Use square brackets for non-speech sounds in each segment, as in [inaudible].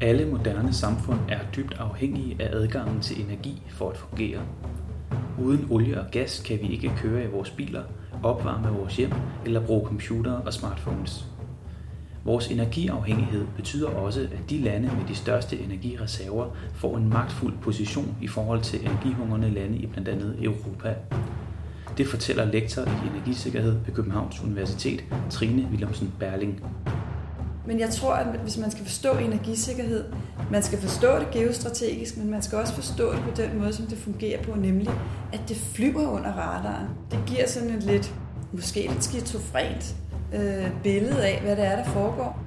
Alle moderne samfund er dybt afhængige af adgangen til energi for at fungere. Uden olie og gas kan vi ikke køre i vores biler, opvarme vores hjem eller bruge computere og smartphones. Vores energiafhængighed betyder også, at de lande med de største energireserver får en magtfuld position i forhold til energihungrende lande i blandt andet Europa. Det fortæller lektor i energisikkerhed ved Københavns Universitet, Trine Willemsen Berling. Men jeg tror, at hvis man skal forstå energisikkerhed, man skal forstå det geostrategisk, men man skal også forstå det på den måde, som det fungerer på, nemlig at det flyver under radaren. Det giver sådan et lidt, måske lidt skizofrent øh, billede af, hvad det er, der foregår.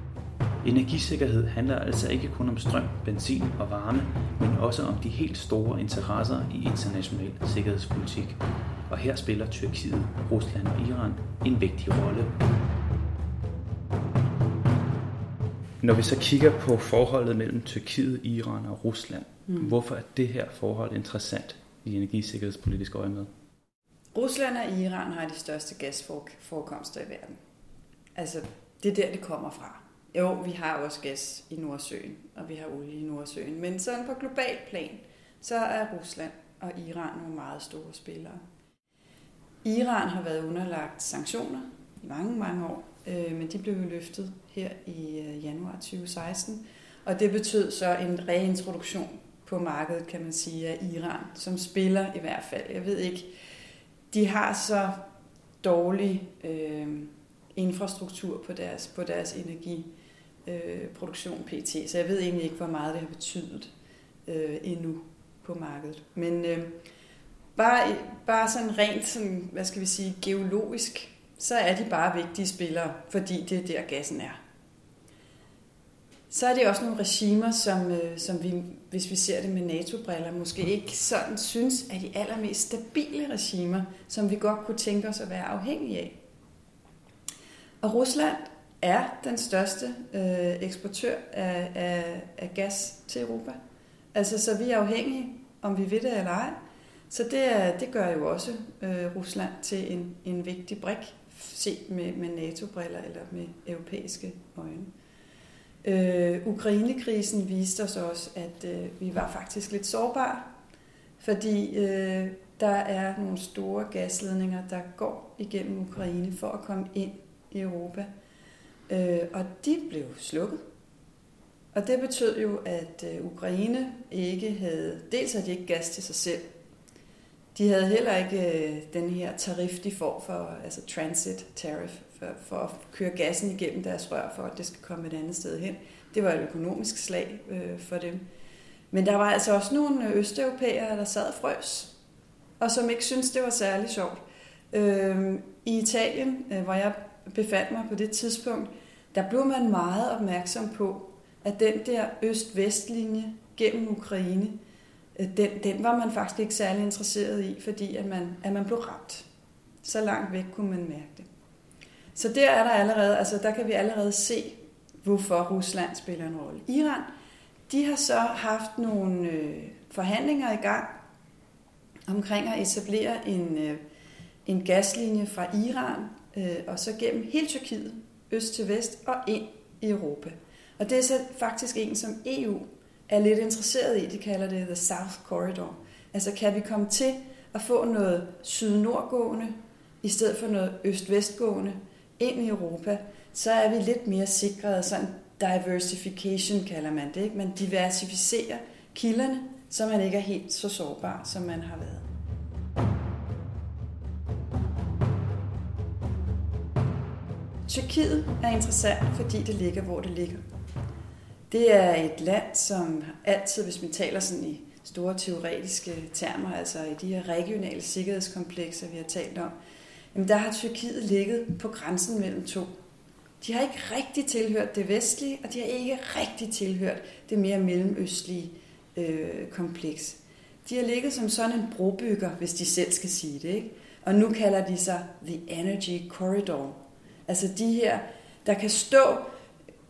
Energisikkerhed handler altså ikke kun om strøm, benzin og varme, men også om de helt store interesser i international sikkerhedspolitik. Og her spiller Tyrkiet, Rusland og Iran en vigtig rolle. Når vi så kigger på forholdet mellem Tyrkiet, Iran og Rusland, mm. hvorfor er det her forhold interessant i energisikkerhedspolitisk øje med? Rusland og Iran har de største gasforekomster i verden. Altså, det er der, det kommer fra. Jo, vi har også gas i Nordsøen, og vi har olie i Nordsøen. Men sådan på global plan, så er Rusland og Iran nogle meget store spillere. Iran har været underlagt sanktioner i mange, mange år, øh, men de blev jo løftet her i øh, januar 2016. Og det betød så en reintroduktion på markedet, kan man sige, af Iran, som spiller i hvert fald. Jeg ved ikke, de har så dårlig øh, infrastruktur på deres, på deres energiproduktion øh, pt. Så jeg ved egentlig ikke, hvor meget det har betydet øh, endnu på markedet. Men øh, bare, bare sådan rent, sådan, hvad skal vi sige, geologisk, så er de bare vigtige spillere, fordi det er der gassen er. Så er det også nogle regimer, som, øh, som vi, hvis vi ser det med NATO-briller, måske ikke sådan synes er de allermest stabile regimer, som vi godt kunne tænke os at være afhængige af. Og Rusland er den største øh, eksportør af, af, af gas til Europa. Altså, så vi er afhængige, om vi ved det eller ej. Så det, er, det gør jo også øh, Rusland til en, en vigtig brik, se med, med NATO-briller eller med europæiske øjne. Øh, Ukrainekrisen viste os også, at øh, vi var faktisk lidt sårbare, fordi øh, der er nogle store gasledninger, der går igennem Ukraine for at komme ind i Europa. Øh, og de blev slukket. Og det betød jo, at øh, Ukraine ikke havde, dels havde de ikke gas til sig selv, de havde heller ikke øh, den her tarif, de får for, altså transit tariff, for, for at køre gassen igennem deres rør, for at det skal komme et andet sted hen. Det var et økonomisk slag øh, for dem. Men der var altså også nogle østeuropæere, der sad og frøs, og som ikke syntes, det var særlig sjovt. Øh, I Italien, øh, hvor jeg befandt mig på det tidspunkt, der blev man meget opmærksom på, at den der øst-vest-linje gennem Ukraine, den, den var man faktisk ikke særlig interesseret i, fordi at man, at man blev ramt. Så langt væk kunne man mærke det. Så der er der allerede, altså der kan vi allerede se, hvorfor Rusland spiller en rolle. Iran, de har så haft nogle øh, forhandlinger i gang omkring at etablere en, øh, en gaslinje fra Iran øh, og så gennem hele Tyrkiet, øst til vest og ind i Europa. Og det er så faktisk en, som EU er lidt interesseret i. De kalder det The South Corridor. Altså kan vi komme til at få noget syd-nordgående i stedet for noget øst-vestgående ind i Europa, så er vi lidt mere sikret. Sådan diversification kalder man det. Ikke? Man diversificerer kilderne, så man ikke er helt så sårbar, som man har været. Tyrkiet er interessant, fordi det ligger, hvor det ligger. Det er et land, som altid, hvis man taler sådan i store teoretiske termer, altså i de her regionale sikkerhedskomplekser, vi har talt om, jamen der har Tyrkiet ligget på grænsen mellem to. De har ikke rigtig tilhørt det vestlige, og de har ikke rigtig tilhørt det mere mellemøstlige øh, kompleks. De har ligget som sådan en brobygger, hvis de selv skal sige det. Ikke? Og nu kalder de sig The Energy Corridor. Altså de her, der kan stå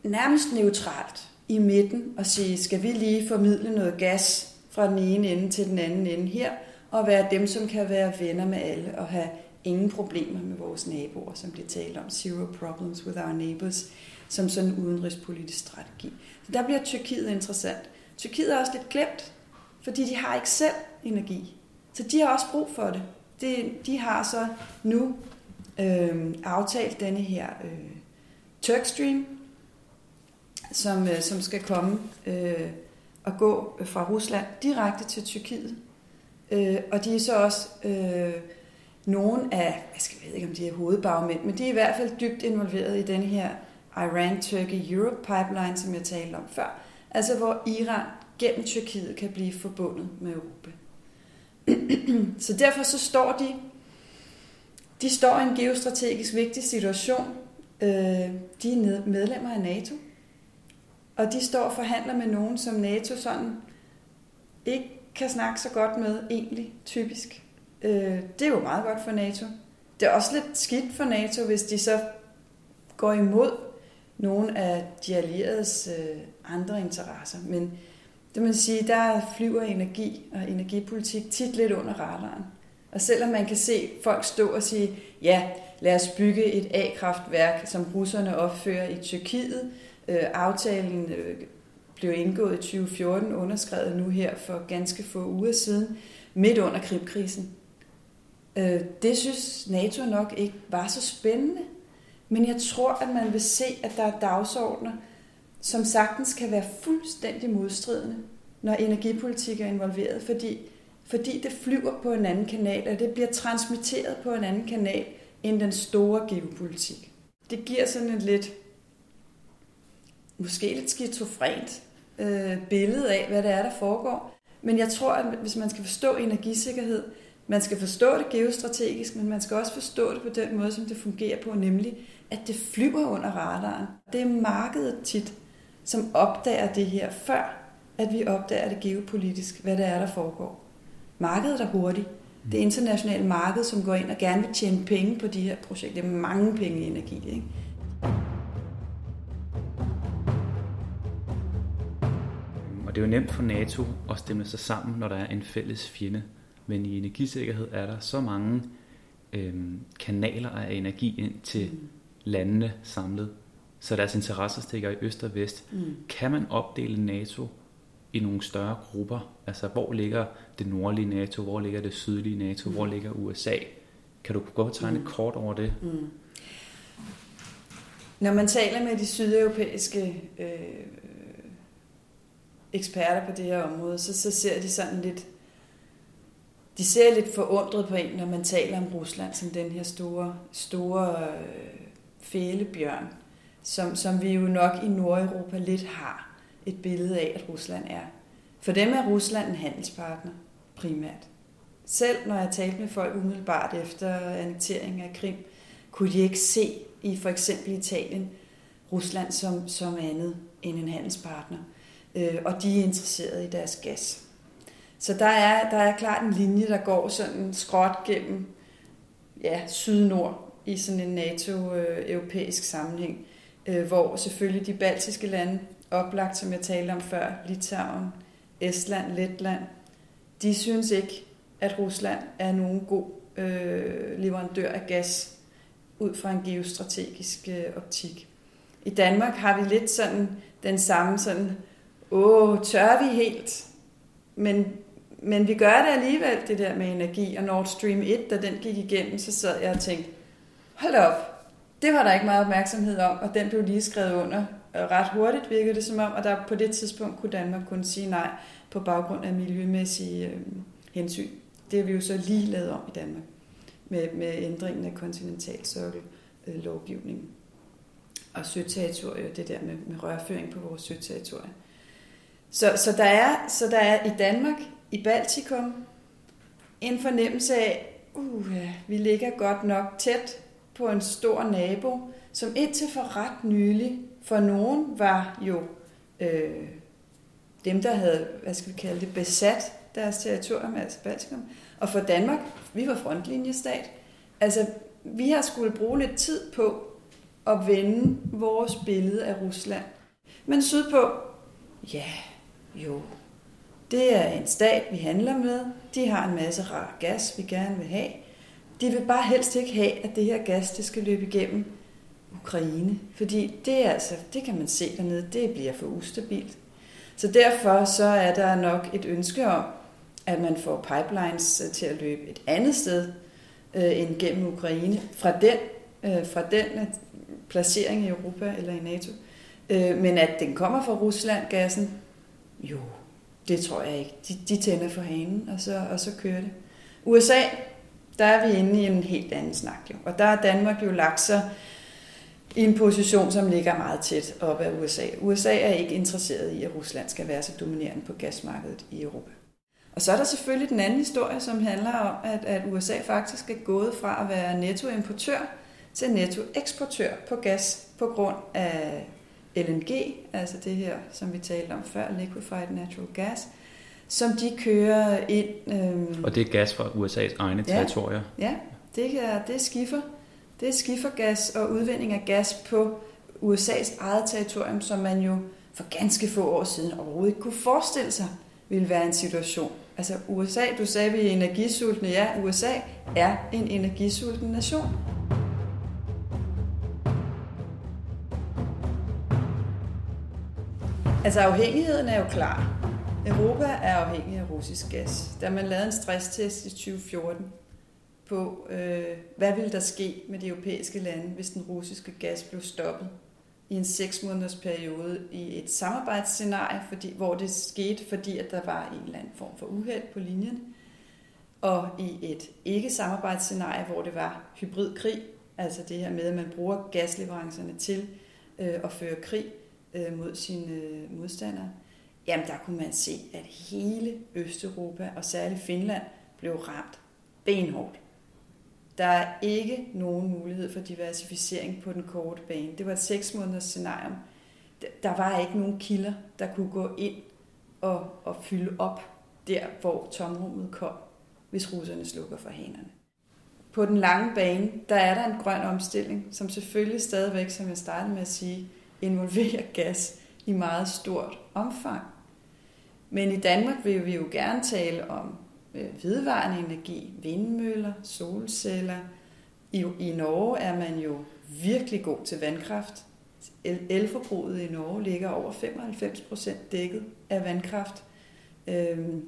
nærmest neutralt i midten og sige, skal vi lige formidle noget gas fra den ene ende til den anden ende her, og være dem, som kan være venner med alle og have ingen problemer med vores naboer, som bliver talt om. Zero problems with our neighbors. som sådan en udenrigspolitisk strategi. Så der bliver Tyrkiet interessant. Tyrkiet er også lidt glemt, fordi de har ikke selv energi. Så de har også brug for det. De, de har så nu øh, aftalt denne her øh, Turkstream, som, øh, som skal komme øh, og gå øh, fra Rusland direkte til Tyrkiet. Øh, og de er så også øh, nogle af, jeg skal ved ikke om de er hovedbagmænd, men de er i hvert fald dybt involveret i den her Iran-Turkey-Europe pipeline, som jeg talte om før. Altså hvor Iran gennem Tyrkiet kan blive forbundet med Europa. [clears throat] så derfor så står de, de står i en geostrategisk vigtig situation. Øh, de er medlemmer af NATO, og de står og forhandler med nogen, som NATO sådan ikke kan snakke så godt med, egentlig, typisk. Øh, det er jo meget godt for NATO. Det er også lidt skidt for NATO, hvis de så går imod nogle af de allieredes øh, andre interesser. Men det man sige, der flyver energi og energipolitik tit lidt under radaren. Og selvom man kan se folk stå og sige, ja, lad os bygge et A-kraftværk, som russerne opfører i Tyrkiet. Øh, aftalen øh, blev indgået i 2014, underskrevet nu her for ganske få uger siden, midt under kribkrisen. Øh, det synes NATO nok ikke var så spændende. Men jeg tror, at man vil se, at der er dagsordner, som sagtens kan være fuldstændig modstridende, når energipolitik er involveret, fordi, fordi det flyver på en anden kanal, og det bliver transmitteret på en anden kanal end den store geopolitik. Det giver sådan en lidt, måske lidt skizofrent øh, billede af, hvad det er, der foregår. Men jeg tror, at hvis man skal forstå energisikkerhed, man skal forstå det geostrategisk, men man skal også forstå det på den måde, som det fungerer på, nemlig at det flyver under radaren. Det er markedet tit, som opdager det her, før at vi opdager det geopolitisk, hvad det er, der foregår. Markedet er hurtigt. Det internationale marked, som går ind og gerne vil tjene penge på de her projekter. Det er mange penge i energi. Ikke? Og det er jo nemt for NATO at stemme sig sammen, når der er en fælles fjende. Men i energisikkerhed er der så mange øhm, kanaler af energi ind til mm. landene samlet, så deres interesser stikker i øst og vest. Mm. Kan man opdele NATO i nogle større grupper? Altså, hvor ligger det nordlige NATO? Hvor ligger det sydlige NATO? Mm. Hvor ligger USA? Kan du godt tegne mm. kort over det? Mm. Når man taler med de sydeuropæiske øh, eksperter på det her område, så, så ser de sådan lidt de ser lidt forundret på en, når man taler om Rusland som den her store, store øh, fælebjørn, som, som vi jo nok i Nordeuropa lidt har et billede af, at Rusland er. For dem er Rusland en handelspartner, primært. Selv når jeg talte med folk umiddelbart efter annekteringen af Krim, kunne de ikke se i for eksempel Italien Rusland som, som andet end en handelspartner. Øh, og de er interesserede i deres gas. Så der er, der er klart en linje, der går sådan skråt gennem ja, syd-nord i sådan en NATO-europæisk sammenhæng, øh, hvor selvfølgelig de baltiske lande, oplagt som jeg talte om før, Litauen, Estland, Letland, de synes ikke, at Rusland er nogen god øh, leverandør af gas ud fra en geostrategisk øh, optik. I Danmark har vi lidt sådan den samme sådan, åh, tør vi helt? Men men vi gør det alligevel, det der med energi. Og Nord Stream 1, da den gik igennem, så sad jeg og tænkte, hold op, det var der ikke meget opmærksomhed om, og den blev lige skrevet under. Ret hurtigt virkede det som om, at der på det tidspunkt kunne Danmark kun sige nej på baggrund af miljømæssige øh, hensyn. Det har vi jo så lige lavet om i Danmark med, med ændringen af kontinentalsokkel øh, lovgivningen. Og søterritorier, det der med, med rørføring på vores søterritorier. Så, så, der er, så der er i Danmark i Baltikum en fornemmelse af, uh, vi ligger godt nok tæt på en stor nabo, som indtil for ret nylig for nogen var jo øh, dem, der havde, hvad skal vi kalde det, besat deres territorium, altså Baltikum. Og for Danmark, vi var frontlinjestat. Altså, vi har skulle bruge lidt tid på at vende vores billede af Rusland. Men sydpå, ja, jo, det er en stat, vi handler med. De har en masse rar gas, vi gerne vil have. De vil bare helst ikke have, at det her gas det skal løbe igennem Ukraine, fordi det er altså, det kan man se dernede, det bliver for ustabilt. Så derfor så er der nok et ønske om, at man får pipelines øh, til at løbe et andet sted øh, end gennem Ukraine, fra den, øh, fra den øh, placering i Europa eller i NATO. Øh, men at den kommer fra Rusland, gassen, jo, det tror jeg ikke. De, de tænder for hanen, og så, og så kører det. USA, der er vi inde i en helt anden snak. Jo. Og der er Danmark jo lagt sig i en position, som ligger meget tæt op ad USA. USA er ikke interesseret i, at Rusland skal være så dominerende på gasmarkedet i Europa. Og så er der selvfølgelig den anden historie, som handler om, at, at USA faktisk er gået fra at være nettoimportør til nettoeksportør på gas på grund af LNG, altså det her, som vi talte om før, liquefied natural gas, som de kører ind. Øhm, og det er gas fra USA's egne ja, territorier? Ja, det er, det er skiffer. Det er skiffergas og udvinding af gas på USA's eget territorium, som man jo for ganske få år siden overhovedet ikke kunne forestille sig ville være en situation. Altså USA, du sagde, vi er energisultne. Ja, USA er en energisulten nation. Altså afhængigheden er jo klar. Europa er afhængig af russisk gas. Da man lavede en stresstest i 2014 på, øh, hvad ville der ske med de europæiske lande, hvis den russiske gas blev stoppet i en seks måneders periode i et samarbejdsscenarie, fordi, hvor det skete, fordi at der var en eller anden form for uheld på linjen, og i et ikke-samarbejdsscenarie, hvor det var hybridkrig, altså det her med, at man bruger gasleverancerne til øh, at føre krig, øh, mod sine øh, modstandere, jamen der kunne man se, at hele Østeuropa og særligt Finland blev ramt benhårdt. Der er ikke nogen mulighed for diversificering på den korte bane. Det var et seks måneders scenarium. Der var ikke nogen kilder, der kunne gå ind og, og fylde op der, hvor tomrummet kom, hvis russerne slukker for hanerne. På den lange bane, der er der en grøn omstilling, som selvfølgelig stadigvæk, som jeg startede med at sige, involverer gas i meget stort omfang. Men i Danmark vil vi jo gerne tale om øh, vedvarende energi, vindmøller, solceller. I, I Norge er man jo virkelig god til vandkraft. El, elforbruget i Norge ligger over 95 procent dækket af vandkraft, øhm,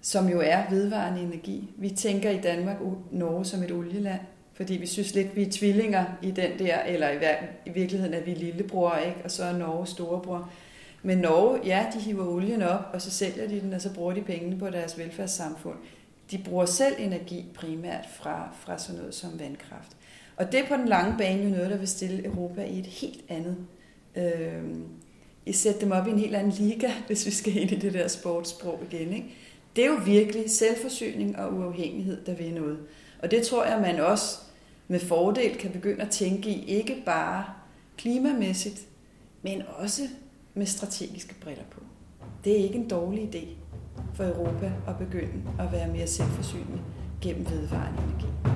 som jo er vedvarende energi. Vi tænker i Danmark Norge som et olieland fordi vi synes lidt, vi er tvillinger i den der, eller i, i virkeligheden er vi lillebror, ikke? og så er Norge storebror. Men Norge, ja, de hiver olien op, og så sælger de den, og så bruger de pengene på deres velfærdssamfund. De bruger selv energi primært fra, fra sådan noget som vandkraft. Og det er på den lange bane jo noget, der vil stille Europa i et helt andet... Øh, I sætte dem op i en helt anden liga, [laughs] hvis vi skal ind i det der sportssprog igen. Ikke? Det er jo virkelig selvforsyning og uafhængighed, der vil noget. Og det tror jeg, man også med fordel kan begynde at tænke i, ikke bare klimamæssigt, men også med strategiske briller på. Det er ikke en dårlig idé for Europa at begynde at være mere selvforsynende gennem vedvarende energi.